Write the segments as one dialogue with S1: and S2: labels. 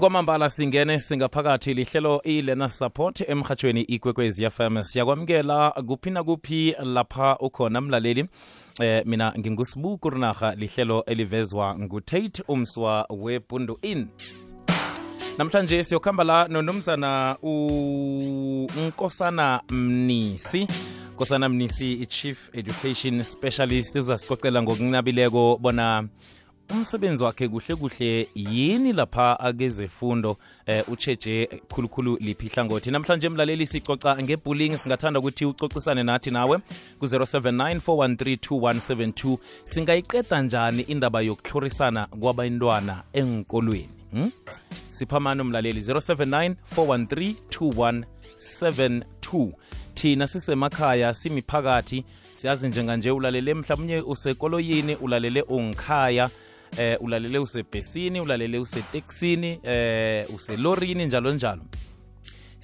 S1: kwamambala singene singaphakathi lihlelo ilena support emhatshweni ikwekwezi fm siyakwamukela kuphi nakuphi lapha ukhona mlaleli. Eh mina ngingusibuku rinarha lihlelo elivezwa ngutate umswa webundu in namhlanje siyokuhamba la nonomzana unkosana mnisi. Nkosana mnisi i-chief education specialist uzasicocela ngokunabileko bona umsebenzi wakhe kuhle kuhle yini lapha akezefundo eh ucheje khulukhulu liphi ihlangothi. Namhlanje mlaleli sicoca ngebullying singathanda ukuthi ucocisane nathi nawe ku-079 413 singayiqeda njani indaba yokuhlorisana kwabantwana enkolweni hmm? siphamani umlaleli 079 413 thina sisemakhaya simiphakathi siyazi njenganje ulalele mhlawumnye usekoloyini ulalele ungikhaya eh ulalele usebhesini ulalele useteksini eh uselorini njalo njalo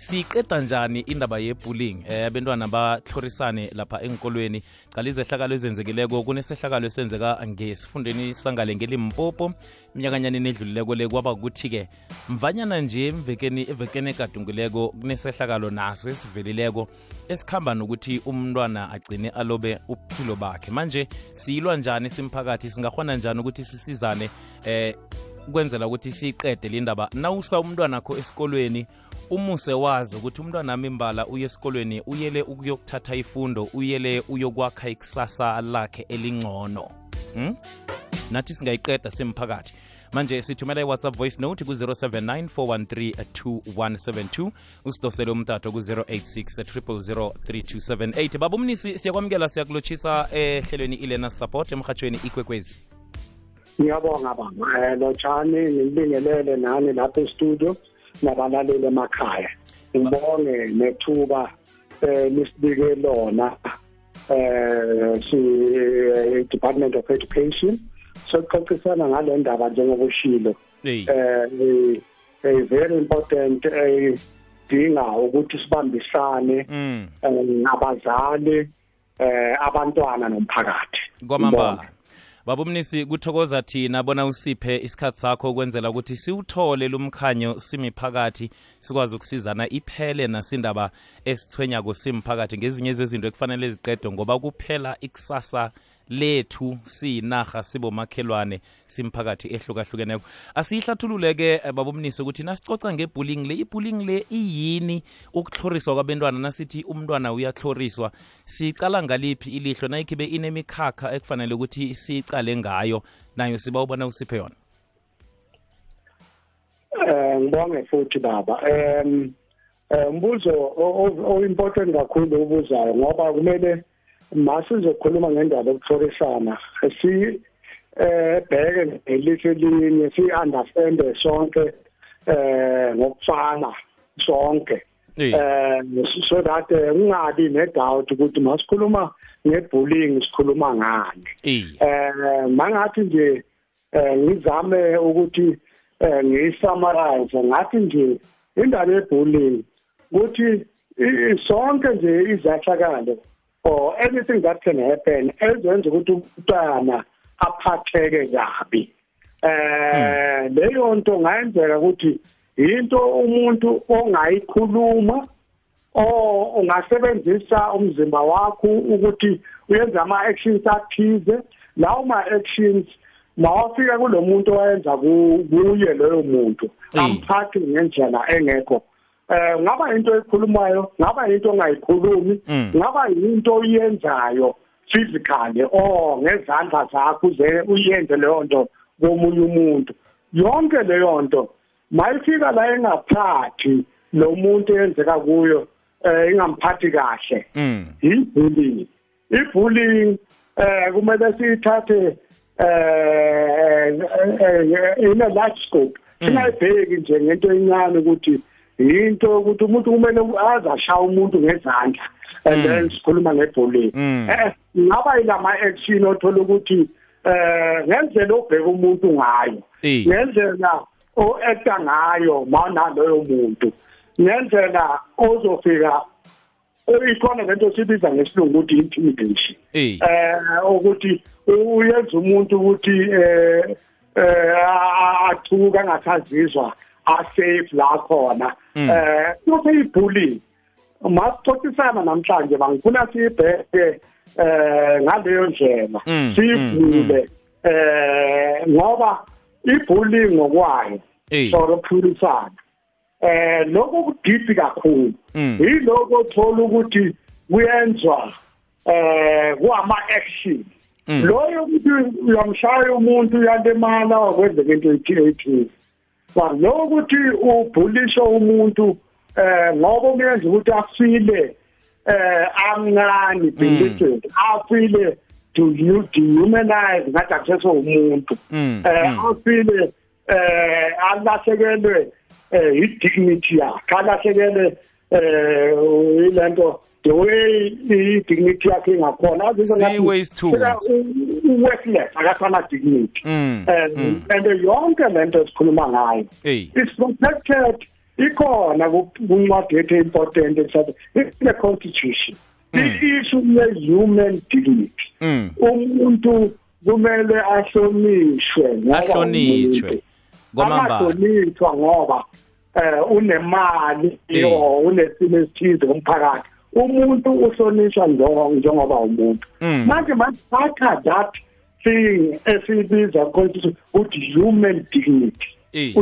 S1: siqeda njani indaba yebullying? Eh abentwana bahlorisane lapha enkolweni cala izehlakalo ezenzekileko kunesehlakalo esenzeka ngesifundeni sangale ngelimpopo. Iminyakanyani nedlulileko le kwaba ukuthi-ke mvanyana nje emvekeni evekeni ekadungileko kunesehlakalo naso esivelileko esikhamba nokuthi umntwana agcine alobe uphilo bakhe. Manje siyilwa njani simphakathi? Singakhona njani ukuthi sisizane eh kwenzela ukuthi siyiqede le ndaba? Nawusa umntwana akho esikolweni umuse wazi ukuthi umntwana nami imbala uye esikolweni uyele ukuyokuthatha ifundo uyele uyokwakha ikusasa lakhe elingcono. Hmm? nathi singayiqeda simphakathi manje sithumela i-whatsapp voice note ku-079 413 usidosele umtato ku-086 3278 baba umnisi siyakwamukela siyakulotshisa ehlelweni ilena support emhathweni ikwekwezi.
S2: Ngiyabonga baba. Um lotshani ngilibingelele nani lapha estudio nabalaleli emakhaya. Ngibonge nethuba um lisibike lona um si-department of education. Sokuxoxisana ngale ndaba njengokushilo um very important edinga ukuthi sibambisane nabazali um abantwana nomphakathi.
S1: Kwamambala. Baba umnisi kuthokoza thina bona usiphe isikhathi sakho ukwenzela ukuthi siwuthole lumkhanyo simiphakathi sikwazi ukusizana iphele nasindaba esithwenyako simphakathi ngezinye zezinto ekufanele ziqedwe ngoba kuphela ikusasa lethu siyinarha sibomakhelwane simphakathi ehlukahlukeneko. Asiyihlathulule-ke babomnisi ukuthi nasicoca ngebullying le. Ibullying le iyini? Ukuhloriswa kwabentwana nasithi umntwana uyahloriswa. Sicala ngaliphi ilihlo? Nayikhibe inemikhakha ekufanele ukuthi siyicale ngayo. Nayo siba ubona usiphe yona.
S2: Um ngibonge futhi baba. Um umbuzo o-important kakhulu obuzayo ngoba kumele masizokhuluma ngendaba yokuhlorisana. Si ebheke ngelihlo elinye si-understande sonke eh ngokufana sonke. Eh so that kungabi ne-doubt ukuthi masikhuluma ngebullying sikhuluma ngani. Eh mangathi nje ngizame ukuthi ngiyisummarize ngathi nje indaba yebullying ukuthi sonke nje izahlakalo or anything that can happen ezenza ukuthi umntwana aphatheke kabi. Eh leyo nto ngayenzeka ukuthi into umuntu ongayikhuluma o ungasebenzisa umzimba wakho ukuthi uyenza ama actions athize. Lawo ma actions mawafika kulomuntu oyenza kuye loyo muntu amphathe ngendlela engekho. Eh ngaba into ekhulumayo ngaba into ongayikhulumi ngaba into oyenzayo physically. Or ngezandla zakho uze uyenze leyo nto komunye umuntu. Yonke leyo nto mayifika la engaphathi lo muntu eyenzeka kuyo eh ingamphathi kahle. Ibullying. Ibullying eh kumele sithathe eh in a large scope. Singayibheki nje ngento encane ukuthi into ukuthi umuntu kumele azashaya umuntu ngezandla and then sikhuluma ngebullying eh ngaba ilama action othola ukuthi eh ngendlela obheka umuntu ngayo ngendlela o-acta ngayo manaloyo muntu ngendlela ozofika ikhona lento sibiza ngesilungu ukuthi intimidation. Eh ukuthi uyenza umuntu ukuthi eh eh athuka angathazizwa asafe la khona.
S1: Mm.
S2: Eh ibullying masixoxisana namhlanje bangifuna sibheke eh ngaleyo ndlela sivule eh ngoba ibullying ngokwayo for ukuphilisana eh lokho kudipi kakhulu yiloko othola ukuthi kuyenzwa eh kwama action loyo ukuthi uyamshaya umuntu uyalimala wakwenzeka into ethile lo ukuthi ubhulisho umuntu eh ngoba umenza ukuthi afile eh amncane belittle afile to you dehumanize ngathi akuseso umuntu.
S1: Mm,
S2: eh
S1: mm.
S2: afile eh alahlekelwe eh i-dignity yakhe alahlekelwe eh ilento the way i-dignity yakhe ingakhona azizwa ngathi
S1: Siyi-waste
S2: u-worthless akasana dignity
S1: Mm,
S2: and
S1: mm.
S2: and yonke lento esikhuluma ngayo
S1: Hey.
S2: is protected ikhona ku- kuncwadi yethu important esathi in the constitution i-issue ye-human dignity
S1: Mm.
S2: umuntu kumele ahlonishwe ngoba
S1: Ahlonitshwe.
S2: umuntu.
S1: Kwamambala.
S2: angahlonishwa ngoba eh unemali
S1: Eh.
S2: or unesimo esithize kumphakathi umuntu uhlonishwa njengo- njengoba umuntu
S1: Mm.
S2: manje masithatha that thing esibiza constitution ukuthi human dignity
S1: Eh.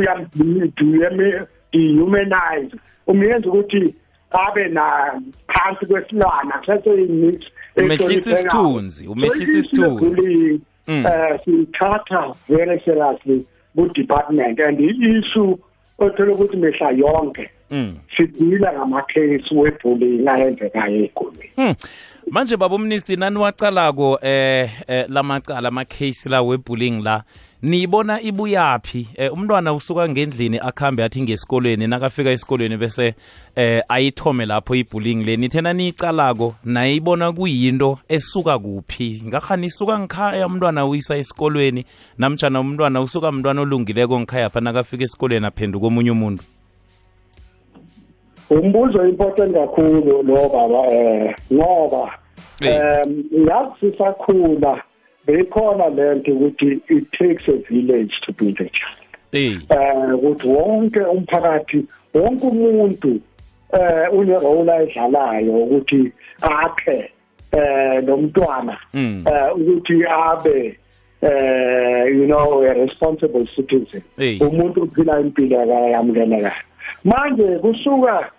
S2: uyam-dehumanize umenza ukuthi abe na phansi kwesilwana seseyimix
S1: Umehlisa isithunzi, umehlisa isithunzi. Mm.
S2: eh sithatha very seriously ku-department and i-issue othola ukuthi mihla yonke
S1: Mm.
S2: Sidila ngamakhesi webullying ayenzekayo ey'kolweni.
S1: Hmm. Manje baba umnisi nani wacalako eh, eh lamacala ama case la webullying la? Niyibona ibuyapi eh, umntwana usuka ngendlini akhambe athi ngesikolweni nakafika esikolweni bese eh ayithome lapho ibullying le. Nithena niyicalako nayibona kuyinto esuka kuphi? Ngakhani isuka ngikhaya umntwana uyisa esikolweni namtjana umntwana usuka mntwana olungileko ngikhaya pha nakafika esikolweni aphenduka omunye umuntu.
S2: Umbuzo important kakhulu lo baba eh ngoba um yazi sisakhula beyikhona lento ukuthi it takes a village to build a child
S1: eh
S2: ukuthi wonke umphakathi wonke umuntu eh une role ayidlalayo ukuthi akhe eh nomntwana
S1: Mm.
S2: eh ukuthi abe eh you know a responsible citizen. Umuntu uphila impilo yamkelekayo manje kusuka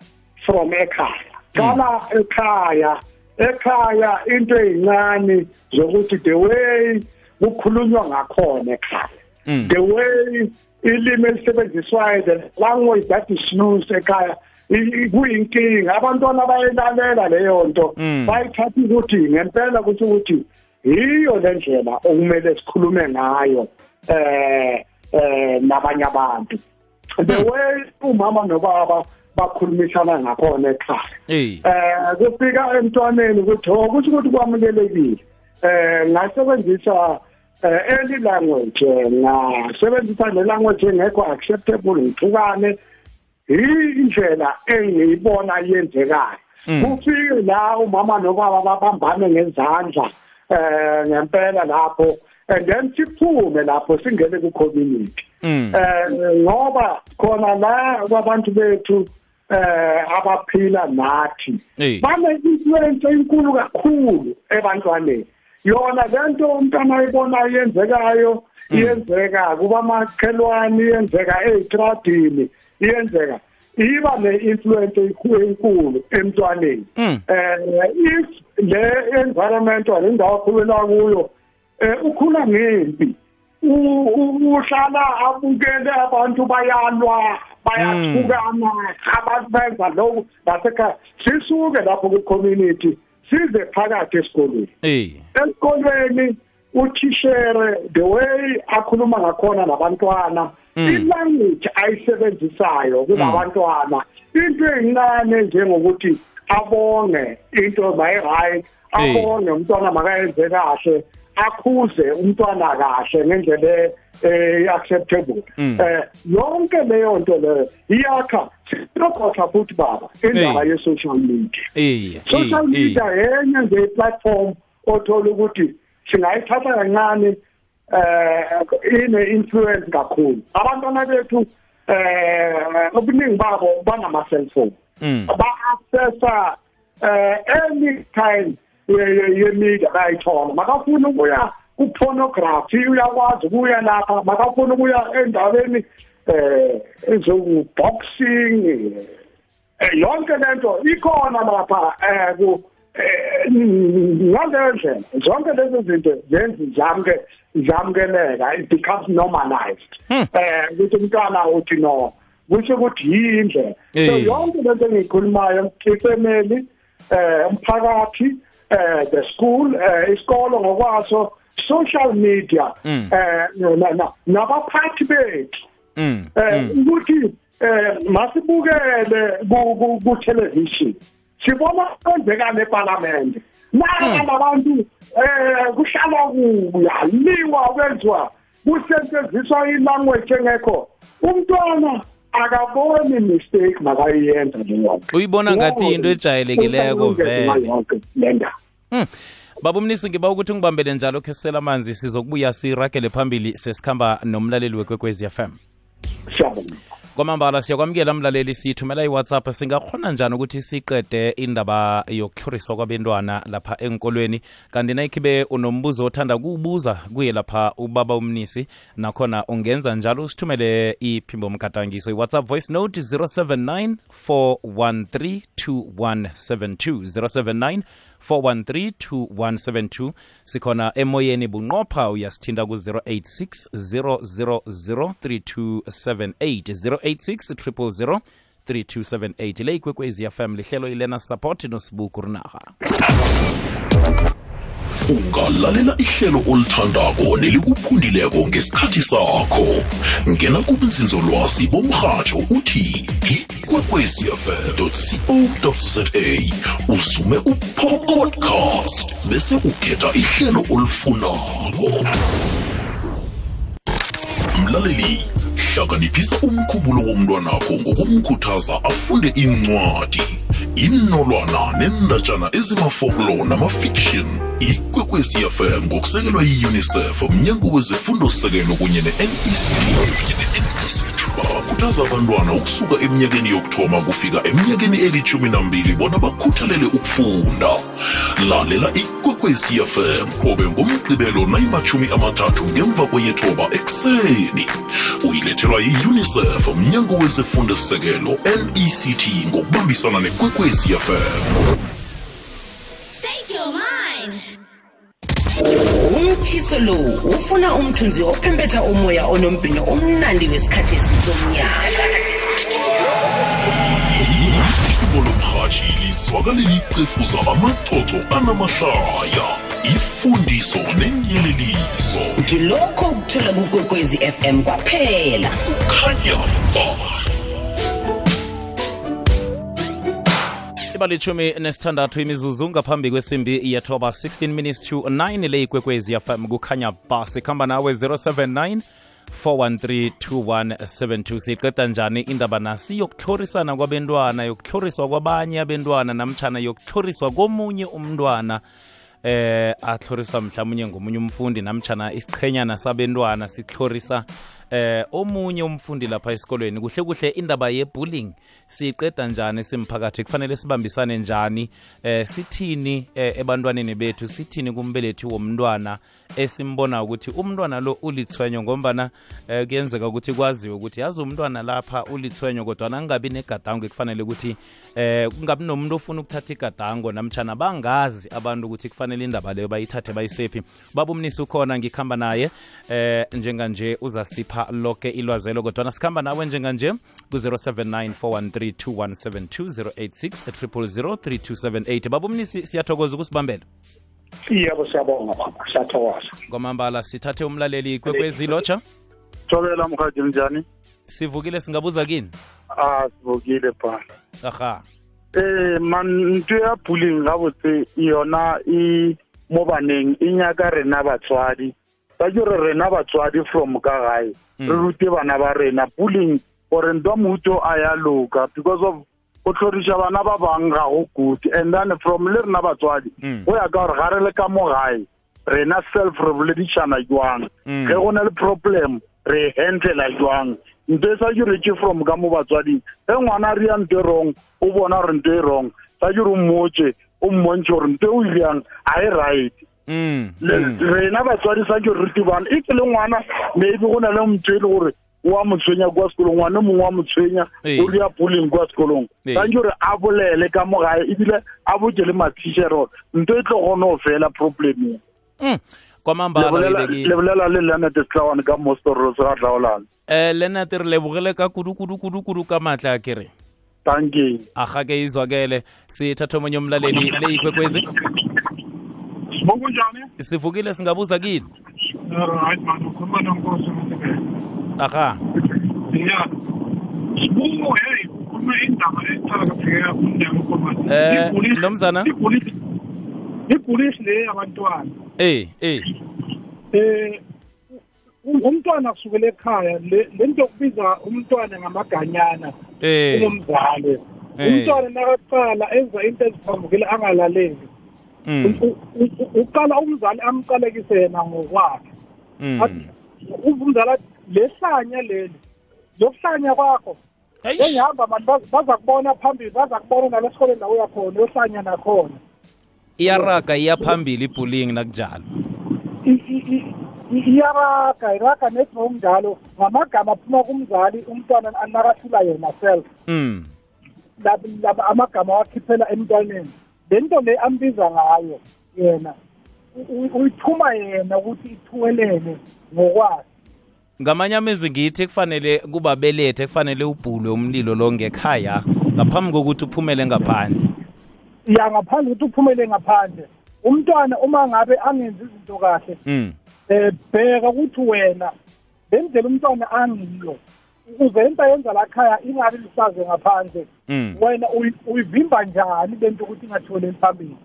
S2: from ekhaya. Qala ekhaya. Ekhaya into ezincane zokuthi the way kukhulunywa ngakhona ekhaya.
S1: Mm.
S2: the way ilimi elisebenziswayo the language that is used ekhaya kuyinkinga. Abantwana bayilalela leyo nto.
S1: Mm.
S2: bayithatha ukuthi ngempela kuthi ukuthi yiyo le ndlela okumele sikhulume ngayo eh eh nabanye abantu. The way umama nobaba bakhulumisana ngakhona ekhaya.
S1: Eh
S2: kufika emntwaneni ukuthi ho kusho ukuthi kwamukelekile. Eh ngasebenzisa eh, any language ngasebenzisa ne language engekho acceptable ngithukane. Indlela engiyibona yenzekayo.
S1: Mm.
S2: kufike la umama nobaba babambane ngezandla eh ngempela lapho. And then siphume lapho singene ku community
S1: Mm.
S2: eh ngoba khona la kwabantu bethu eh abaphila nathi. Bane influence enkulu kakhulu ebantwaneni. Yona lento umntana ayibona yenzekayo iyenzeka kuba makhelwane iyenzeka ezitradini iyenzeka. Iba ne-influence enkulu emntwaneni. Eh if le environment wale ndawo akhulela kuyo ukhula ngempi uhlala abukele abantu bayalwa bayathukana abantu benza lokhu ngasekhaya. Sisuke lapho ku-community size phakathi esikolweni.
S1: Eh
S2: esikolweni uthishere the way akhuluma ngakhona nabantwana
S1: Mm.
S2: ilanguage ayisebenzisayo kulabantwana into eyincane njengokuthi abonge into mayi-right
S1: Eh.
S2: abonge umntwana makayenze kahle akhuze umntwana kahle ngendlela e-acceptable
S1: Mm.
S2: eh yonke leyo nto leyo iyakha silokhotha futhi baba indaba
S1: Eh.
S2: ye-social media
S1: eh
S2: social
S1: eh, eh.
S2: media yenye nje platform othola ukuthi singayithatha kancane eh ine influence kakhulu abantwana bethu eh ubuningi babo banama cellphone
S1: Mm.
S2: ba accessa eh any kind ye- ye- ye media bayithola makafuna ukuya ku pornography uyakwazi ukuya lapha. Makafuna ukuya endaweni eh ezoku boxing eh yonke lento ikhona lapha eh ku eh, ngalezo zonke lezo zinto zamke zamkeleka. It becomes normalized.
S1: Hmm.
S2: eh ukuthi umntwana uthi no kusho ukuthi yindle so yonke lento engiyikhulumayo ifamily eh umphakathi eh the school eh isikolo ngokwaso social media
S1: Mm.
S2: eh na- na- nabaphathi bethu
S1: Mm.
S2: eh
S1: Mm.
S2: ukuthi eh masibukele ku- ku television sibona kwenzekana eParliament naka labantu eh kuhlala kuyaliwa kwenziwa kusetshenziswa ilanguage engekho umntwana akaboni mistake makayenza leyo
S1: Uyibona ngathi into ejayelekileko vele.
S2: lenda
S1: Hmm. Baba umnisi ngiba ukuthi ngibambele njalo khe sisela amanzi sizokubuya siragele phambili sesikhamba nomlaleli wekwekwezi FM.
S2: siyabonga
S1: kwamambala siyakwamukela mlaleli sithumela iwhatsapp. Singakhona njani ukuthi siqede indaba yokuhloriswa kwabentwana lapha enkolweni kanti nayikhibe unombuzo othanda kuwubuza kuye lapha ubaba umnisi. Nakhona ungenza njalo usithumele iphimbo mgadangiso iwhatsapp voice note 079 413 2172 079 4132172 sikhona emoyeni bunqopha uyasithinda ku-086 000 3278 086 000 3278 le ikwekwezi fm lihlelo ilena support nosibuku rinaha
S3: ungalalela ihlelo olithandako nelikuphundileko ngesikhathi sakho. Ngena kubunzinzolwazi bomrhatsho uthi ikwekwecfm.co.za usume upodcast bese ukhetha ihlelo olifunako. Mlaleli hlakaniphisa umkhubulo womntwanakho ngokumkhuthaza afunde incwadi inolwana nendatshana namafiction ikwekwecfm ngokusekelwa yi-unicef mnyango wezefundo-sekelo kunye ne-nect bakhuthaza abantwana ukusuka eminyakeni yokuthoma kufika eminyakeni elithumi nambili bona bakhuthalele ukufunda. Lalela ikwekwecfm qobe ngomgqibelo nayimathumi amathathu ngemva kweyethoba ekuseni. Uyilethelwa yi-unicef mnyango wezefundo-sekelo nect ngokubambisana nekwekwezi fm
S4: State your mind.
S5: umtshiso lo ufuna umthunzi ophempetha umoya onombhino omnandi wesikhathi esisomnyaka
S3: ibo lomrhatshi lizwakaleli icefuza amacoco anamahlaya ifundiso nenyeleliso
S5: ngilokho ukuthola kukwekwezi fm kwaphela.
S3: Kukhanya ba
S1: ibalithumi nesithandathu imizuzu ngaphambi kwesimbi yethoba 16 minutes to 9 le ikwekwezi fm kukhanya bus ikhamba nawe 079 4132172 siqeda njani indaba nasi? Yokuhlorisana kwabentwana yokuhloriswa kwabanye abentwana namtshana yokuhloriswa komunye umntwana eh ahlorisa mhlawumnye ngomunye umfundi namtshana isiqhenyana sabentwana sihlorisa eh omunye umfundi lapha esikolweni kuhle kuhle indaba ye-bulling siyiqeda njani simphakathi? Kufanele sibambisane njani? Eh sithini eh, ebantwaneni bethu? Sithini kumbelethi womntwana esimbona ukuthi umntwana lo ulithwenyo ngombana eh, kuyenzeka ukuthi kwaziwe ukuthi yazi umntwana lapha ulithwenyo kodwa nangabi negadango ekufanele ukuthi eh kungabi nomuntu ofuna ukuthatha igadango namtshana bangazi abantu ukuthi kufanele indaba leyo bayithathe bayisephi. Babumnisi ukhona ngikhamba naye eh njenganje uzasipha lonke ilwazelo kodwana sikhamba nawe njenganje ku-079 413 086 babumnisi siyathokoza ukusibambela?
S2: Yebo siyabonga baba. Siyathokoza.
S1: Kwamambala sithathe umlaleli kwekwezi lotsha
S6: thobela mkhathi njani
S1: sivukile singabuza kini?
S6: Ah sivukile ba
S1: aha.
S6: Eh man ntho ya bullying gabotse yona i mo baneng e nyaka rena batswadi ba ke re rena batswadi from ka gae re rute bana ba rena bullying gore ntwa mohuto a ya loka because of go tlhoriša bana ba bang ga go good and then from le rena batswadi
S1: Mm.
S6: go ya ka gore ga re le ka mo gae rena self re boledišana jwang
S1: Mm.
S6: ge go na le problem re handlela jwang nto e sa direke from ka mo batswading ge ngwana a ria nto e wrong o bona gore nto e wrong sa dire o mmotse o mmontšhe gore nto e o ga e right
S1: Mm. Mm.
S6: Rena batswadi sa ke ruti e ke le ngwana maybe go na le motho e le gore wa a motshwenya kwa sekolong ngwana mongwe wa motshwenya
S1: Ee.
S6: o ria bullying kwa sekolong. Sanke gore a bolele ka mo gae ebile a boke le matšhere gore nto e tlo gone go fela problemeng.
S1: Mm.
S6: le bolela le leonard setlawane ka mostorros ga tlaolane
S1: um lenate re lebogele ka kudu-kudu-kudu-kudu ka maatla a kere.
S6: Tankeng
S1: arha ke izwakele. Sithatha omunye umlaleli le ikwekwezi
S7: bokunjani
S1: sivukile singabuza kini?
S7: Right man ukhuluma nonkosi msibele
S1: aha.
S7: Ya sibuko hey ukhuluma indaba eqhakatheke umnyango komani
S1: Eh, Mnumzana?
S7: ibhulisi le yabantwana.
S1: Eh eh.
S7: Eh um- umntwana kusukela ekhaya le nto yokubiza umntwana ngamaganyana
S1: eh.
S7: ungumzali
S1: Eh.
S7: umntwana nakaqala enza into eziphambukile angalaleli. Uqala umzali amqalekise yena ngokwakhe
S1: mm.
S7: Athi, umzali athi lehlanya leli lokuhlanya kwakho
S1: Eish.
S7: engihamba mani baz- baza kubona phambili baza kubona nalesikoleni la uyakhona yohlanya nakhona
S1: iyaraga iyaphambili ibullying nakunjalo
S7: I- i- i- i- iyaraga iraga nethi ngokunjalo ngamagama aphuma kumzali umntwana anakahlula yena self
S1: mm.
S7: lab- laba amagama awakhiphela emntwaneni le nto le ambiza ngayo yena. Uyithuma yena ukuthi ithuwelele ngokwazi
S1: ngamanye amezwi ngithi kufanele kubabelethe kufanele ubhulwe umlilo lo ngekhaya ngaphambi kokuthi uphumele ngaphandle.
S7: Ya ngaphandle ukuthi uphumele ngaphandle. Umntwana uma ngabe angenzi izinto kahle eh bheka ukuthi wena le ndlela umntwana angiyo. Ukuze into ayenza la khaya ingabi lisaze ngaphandle
S1: Mm.
S7: wena uyi- uyivimba njani lento ukuthi ingatholeli phambili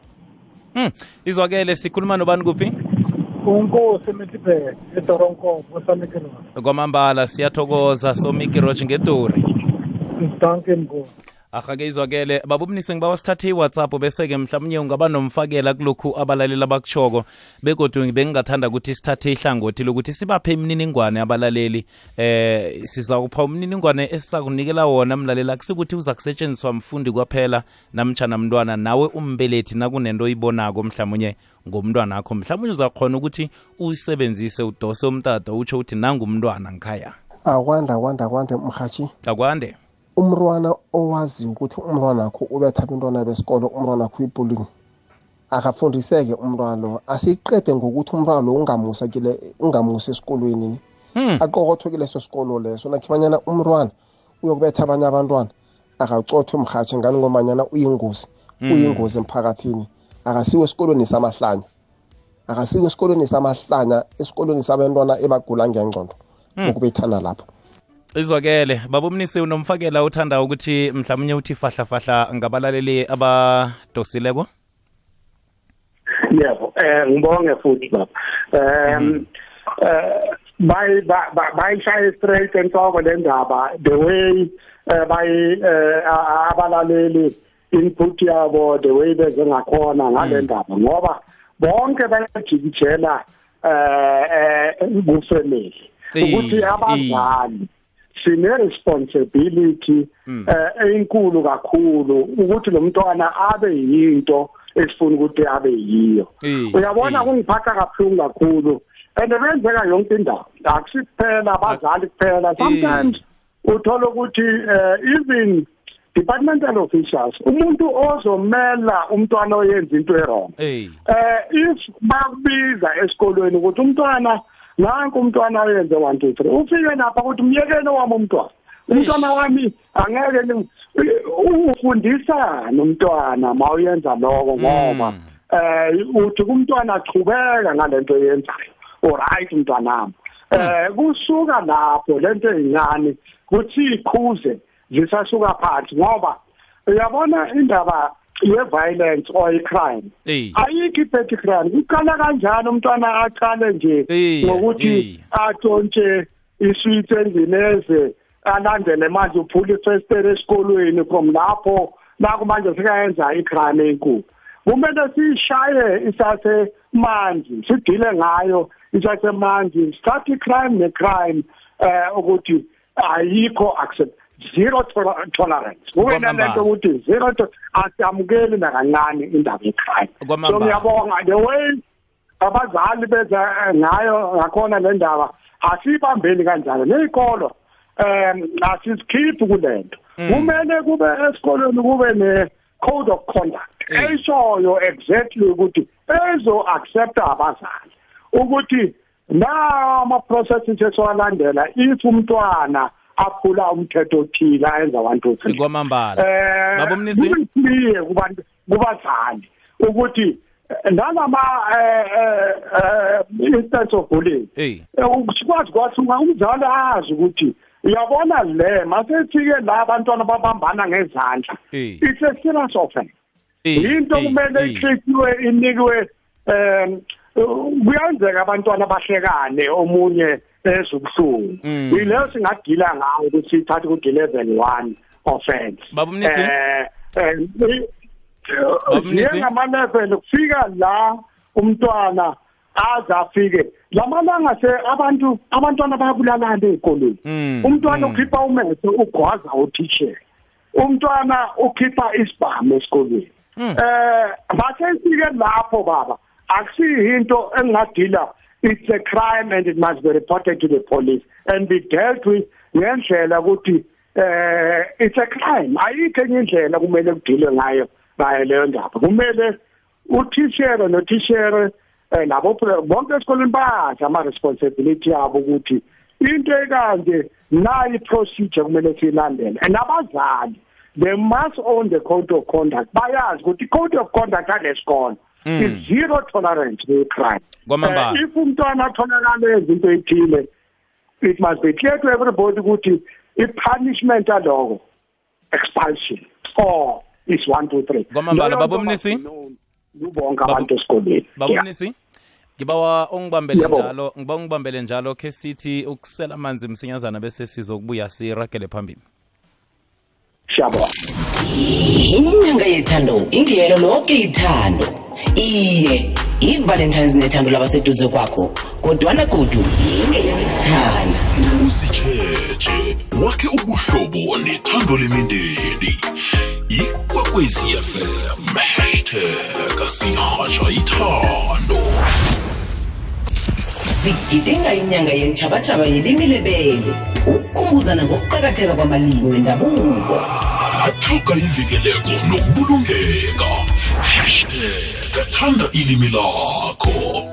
S1: Mm. izwakele sikhuluma nobani kuphi?
S7: Unkosi emitibheke edoronkobo esamikirona
S1: kwamambala siyathokoza. Somikiroji ngedori
S7: danke nkosi
S1: ahake izwakele babubunise ngiba wasithathe iwhatsapp bese-ke mhlawumnye ungaba nomfakela kulokhu abalaleli abakushoko begodwa bengingathanda ukuthi sithathe ihlangothi lokuthi sibaphe imininingwane abalaleli. Eh sizakupha umniningwane esizakunikela wona mlaleli akusikuthi uza kusetshenziswa mfundi kwaphela namtshana mntwana nawe umbelethi nakunento oyibonako mhlawumunye ngomntwana akho mhlawumunye uzakhona ukuthi uyisebenzise udose umtata utsho uthi nangumntwana ngikhaya
S8: akwande akwande akwande mhatshi
S1: akwande
S8: umntwana owaziyo ukuthi umntwana wakho ubetha abantwana besikolo umntwana wakho ibullying akafundiseke umntwana lo. Asiqede ngokuthi umntwana lo ungamusa kile ungamusa esikolweni.
S1: Hmm.
S8: aqokothwe kileso sikolo leso. Nakhibanyana umntwana uyokubetha abanye abantwana akacothwe mhathi ngani ngomanyana uyingozi uyingozi emphakathini. Akasiwe esikolweni samahlanya. Akasiwe esikolweni samahlanya esikolweni sabantwana ebagula ngengqondo ukubethana lapho.
S1: Izwakele. Babumnisi unomfakela uthanda ukuthi mhlawumnye uthi fahlafahla ngabalaleli abadosileko
S2: yebo eh ngibonge futhi baba. Um eh bay bayishaya straight enhloko le ndaba the way eh, bay eh, abalaleli input yabo the way beze ngakhona ngale ndaba ngoba bonke bayajikijela eh eh kufamily
S1: Eh,
S2: ukuthi abazali sine responsibility
S1: Mm.
S2: eh enkulu kakhulu ukuthi lo mntwana abe yinto esifuna ukuthi abe yiyo. Uyabona kungiphatha kabuhlungu kakhulu. And benzeka yonke indawo akusiphela abazali kuphela. Sometimes uthola ukuthi eh, even departmental officials umuntu ozomela umntwana oyenza into errong
S1: Eh,
S2: eh if bakubiza esikolweni ukuthi umntwana nanku umntwana oyenze 1 2 3 ufike lapha ukuthi myekeni wami umntwana. Umntwana wami angeke ni- ufundisa nomntwana mawuyenza lokho ngoba
S1: Mm.
S2: eh uthi kumntwana achubeka ngalento yenzayo alright mntwanami eh kusuka lapho lento eyincane kuthi ikhuze zisasuka phansi ngoba uyabona indaba ye-violence or i-crime ayikho i-petty crime. Kuqala kanjani umntwana aqale nje ngokuthi atshontshe iswitsi endlini eze alandele manje uphula ifestere esikolweni from lapho naku manje sekayenza i-crime enkulu. Kumele siyishaye isasemanzi sidile ngayo isasemanzi sithathe i-crime ne-crime eh ukuthi ayikho accept. Zero toler- tolerance. Kube nalento ukuthi zero asamukeli nakancane indaba yecrime so ngiyabonga the way abazali beza ngayo ngakhona le ndaba asibambeni kanjalo. Ney'kolo um asizikhiphi kulento. Kumele kube esikolweni kube ne-code of conduct.
S1: Mm.
S2: eshoyo exactly ukuthi ezo-accepta abazali ukuthi nawo ama-processes esiwalandela if umntwana aphula umthetho othile ayenza one two three
S1: kwamambala
S2: eh
S1: Baba Mnisi?
S2: kube clear kubantu kubazali ukuthi eh, nalama eh, eh, eh, instance of bullying eh, sikwazi uma umzali azi ukuthi uyabona le masefike la abantwana babambana ngezandla.
S1: Eh.
S2: it's a serious offense. Into kumele ikhiqiwe inikwe um kuyenzeka abantwana bahlekane omunye ezubuhlungu
S1: Mm.
S2: yileyo singadila ngayo ukuthi sithathe ku-eleven one offense
S1: Baba Mnisi?
S2: Eh, eh,
S1: Baba Mnisi?
S2: njengamaleveli kufika la umntwana aze afike lamalanga se abantu abantwana bayabulalana ey'kolweni
S1: Mm,
S2: umntwana
S1: mm.
S2: ukhipha umehlo ugwaza utishela umntwana ukhipha isibhamu esikolweni
S1: Mm.
S2: eh basefike lapho baba akusiyo into engingadila it's a crime and it must be reported to the police. And be dealt with ngendlela ukuthi eh it's a crime. Ayikho enye indlela kumele kudilwe ngayo ngayo leyo ndaba. Kumele uthishere nothishere eh labo bonke esikoleni bayazi ama-responsibility yabo ukuthi into ekanje nayi procedure kumele siyilandele. And abazali they must own the code of conduct. Bayazi ukuthi i-code of conduct yalesikolo
S1: Mm.
S2: is zero tolerance kwi-crime
S1: Kwamambala.
S2: Eh, if umntwana atholakale enza into ethile it must be clear to everybody ukuthi i-punishment aloko expulsion or is one two three
S1: Kwamambala,
S2: Leyo
S1: Baba
S2: nto must
S1: Mnisi?
S2: be known kubonke
S1: Baba-
S2: abantu esikoleni Yeah.
S1: babonisi ngibawa ungibambele
S2: Yebo.
S1: njalo ngiba ungibambele njalo ke sithi ukusela amanzi msinyazana bese sizokubuya siragele phambili
S2: siyabona
S5: inyanga yethando ingiyelo lonke ithando iye i-valentines nethando labaseduze kwakho kodwana godu ingeyesithanda
S3: usitsheje wakhe ubuhlobo nethando lemindeni. Ikwekwezi fm hashtag sihatsha ithando.
S5: Sigidinga inyanga yentshabatshaba yelimi lebele ukukhumbuzana ngokuqakatheka kwamalimi wendabuko.
S3: Athuka ivikeleko nokubulungeka. Hashtag thanda ilimi lakho.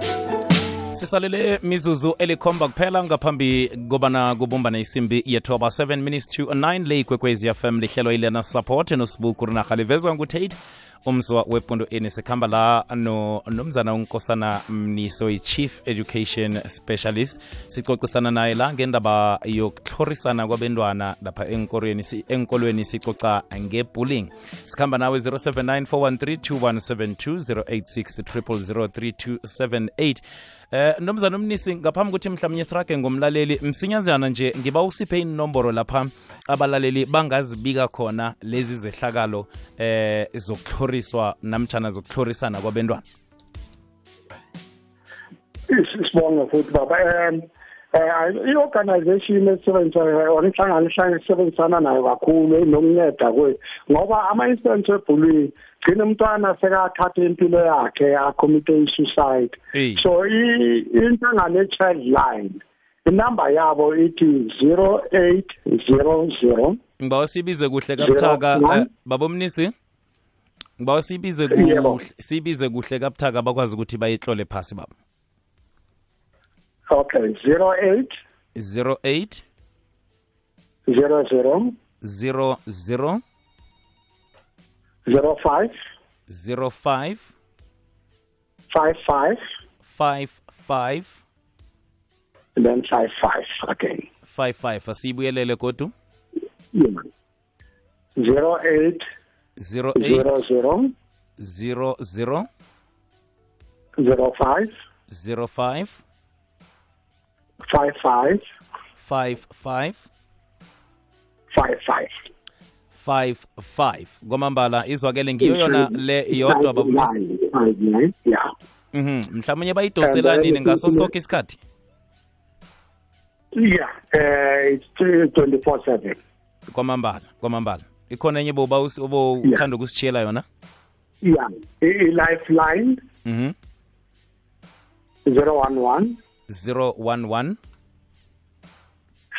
S1: Sisalele mizuzu elikhomba kuphela ngaphambi kobana kubumbana isimbi yethoba. 7 minutes to 9 le ikwekwezi fm lihlelo ilena support nosibuku rinarha livezwa ngutate umzwa wepundo ini sikhamba la no nomzana unkosana mniso i-chief education specialist. Sicocisana naye la ngendaba yokuhlorisana kwabendwana lapha enkolweni sicoca ngebullying. Sikhamba nawe 079 413 2172 086 Eh nomzana umnisi ngaphambi ukuthi mhlawumnye sirage ngomlaleli msinyazana nje ngiba usiphe inomboro lapha abalaleli bangazibika khona lezi zehlakalo eh zokuhloriswa namtshana zokuhlorisana kwabentwana.
S2: Is- sibonge futhi baba um eh i-organization esebenzisa or inhlangano esebenzisana nayo kakhulu nokunceda kwe ngoba ama-incidents ebhulwini gcina umntwana sekathatha impilo yakhe acommitted i-suicide
S1: Hey.
S2: so i- inhlangano e-child line inamba yabo ithi zero eight zero zero
S1: ngiba sibize kuhle kabuthaka
S2: Zero, one.
S1: eh, babomnisi ngiba sibize
S2: Yebo.
S1: kuhle sibize kuhle kabuthaka bakwazi ukuthi bayitlole phasi baba
S2: okay zero eight
S1: 08
S2: zero zero
S1: 00
S2: zero five
S1: 05
S2: five five
S1: 55
S2: and then five five again.
S1: 55 asiyibuyelele godu
S2: zero eight
S1: 08
S2: zero zero
S1: 00
S2: zero five
S1: 05
S2: five five.
S1: 55
S2: five. Five
S1: 55 kwamambala izwakele ngiyo yona le yodwa babusi
S2: Five yeah.
S1: Mhm. Mhlawumnye bayidosela nini ngaso sonke isikhathi?
S2: Yeah eh it's 24/7
S1: kwamambala kwamambala ikhona enye boba obowuthanda ukusitshiyela yona?
S2: Yeah. I-lifeline
S1: mhm.
S2: 011
S1: 011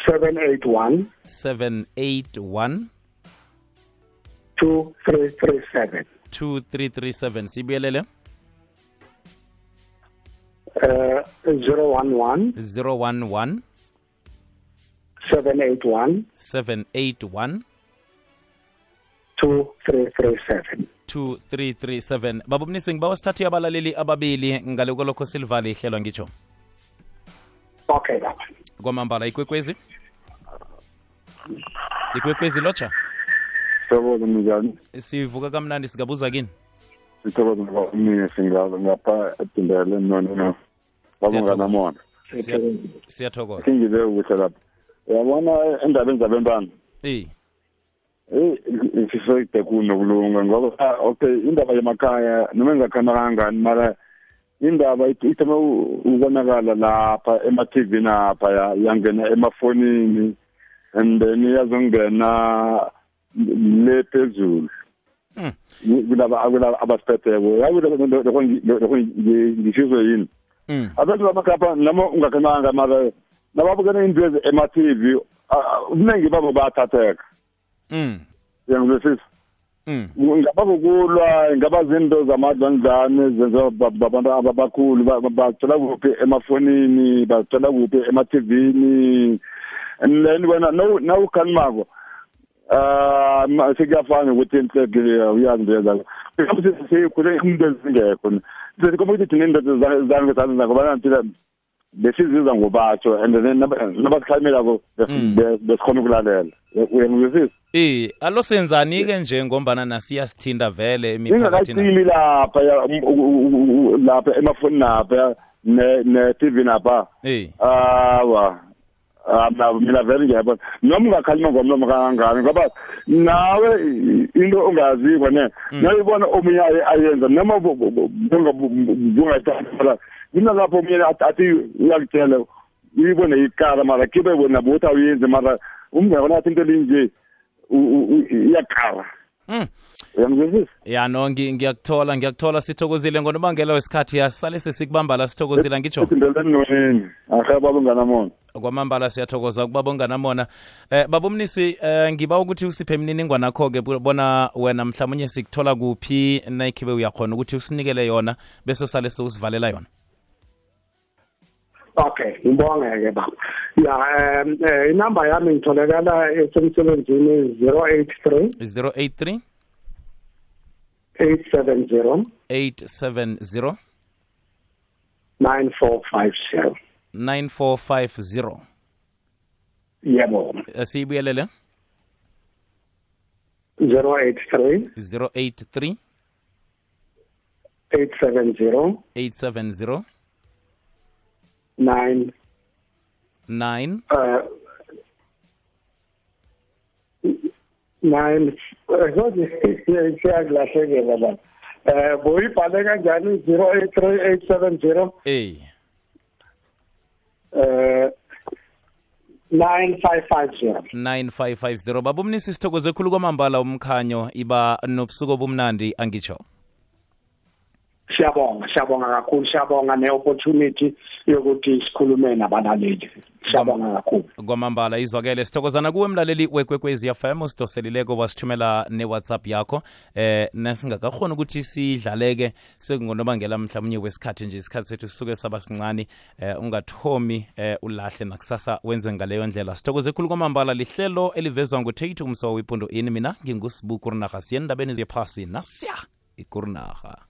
S2: 781
S1: 781
S2: 2337
S1: 2337 sibuyelele.
S2: Uh 011
S1: 011
S2: 781
S1: 781
S2: 2337
S1: 2337 babumnisi ngiba wasithathe abalaleli ababili ngale kwalokho silivale ihlelwa ngitsho
S2: okay baba
S1: kwamambala ikwekwezi? Ikwekwezi lotsha?
S9: Sithokoze mnjani
S1: sivuka kamnandi singabuza kini?
S9: Sithokoze ngoba mina singalo ngapha edindele nono babunganamona
S1: Siya- siyathokoza.
S9: Singile ukuhle lapha. Uyabona endabeni zabentwana?
S1: Eyi.
S9: Eyi sisoyide kunokulunga ngoba ah, okay indaba yemakhaya noma engakhana kangani mara indaba it- ithome u- ukubonakala lapha ema-tv napha ya- yangena emafonini and then yazongena le phezulu
S1: Mm.
S9: kulaba kulaba abasiphetheko yakho ngisizwe yini
S1: Mm.
S9: abantu bamakhapha noma ungakhananga mara nababukela into ezi ema-tv ubuningi babo bayathatheka
S1: Mm.
S9: yangizwisisa ngaba kukulwa ingaba zinto zamadlandlane zenziwa babantu ababakhulu bazithola kuphi emafonini bazithola kuphi emativini and then wena nawukhalimako um sekuyafana ukuthi inhlege uyazi into yezako because seyikhule umuntu ezingekho sesikomba ukuthi thina iindoda zange sazenza besiziza ngobatsho and then nabasikhalimekako besikhona ukulalela. Uyangizwisisa
S1: Eh alo senzani-ke nje ngombana nasiyasithinda vele emiphakathini?
S9: Ingakacimi lapha ya- um- u- u- u- lapha emafoni napha ne-tv napha.
S1: Eh
S9: awa Ah, mina mina vele ngiyabona. Noma ungakhalima ngomlomo kangangani ngoba nawe i- into ongazikho ne nayibona omunye aye- ayenza noma bungayithandala kunalapho lapho mina athi uyakutshela uyibone ikara mara kibe wena bothi awuyenzi mara umngabona athi into linje iyakara.
S1: Mm.
S9: uyangizwisisa?
S1: Ya no ngi- ngiyakuthola ngiyakuthola sithokozile ngonobangela wesikhathi yasale sesikubamba la sithokozile ngitsho. Kwamambala siyathokoza kuba bonganamona eh babumnisi eh ngiba ukuthi usiphe imininingwana akho-ke bona wena mhlawumunye sikuthola kuphi nayikhibe uyakhona ukuthi usinikele yona bese usale sewusivalela yona
S2: okay ngibonge-ke baba. Ya um eh, inamba yami ngitholakala esemsebenzini 083
S1: 083
S2: 870
S1: 870
S2: 9450
S1: 9450
S2: yebo.
S1: Eh, siyibuyelele?
S2: 083
S1: 083
S2: 870
S1: 870
S2: 9
S1: 9
S2: uh nine siyakulahlekela la eh boyibhale kanjani 083870
S1: eh
S2: eh 9550
S1: 9550 babumnisi sithokoze khulu kwamambala umkhanyo iba nobusuku obumnandi angitsho
S2: siyabonga siyabonga kakhulu siyabonga ne-opportunity yokuthi sikhulume nabalaleli. Siyabonga kakhulu.
S1: Kwamambala izwakele sithokozana kuwe mlaleli wekwekwezi fm usidoselileko wasithumela ne-whatsapp yakho. Eh nasingakakhoni ukuthi sidlaleke sekungonobangela mhlawumnye wesikhathi nje isikhathi sethu sisuke saba sincane eh ungathomi eh ulahle nakusasa wenze ngaleyo ndlela. Sithokoze khulu kwamambala lihlelo elivezwa ngutate umsowa wipundo ini mina ngingusibu kurinaha siye endabeni zephasi nasiya ikurinaha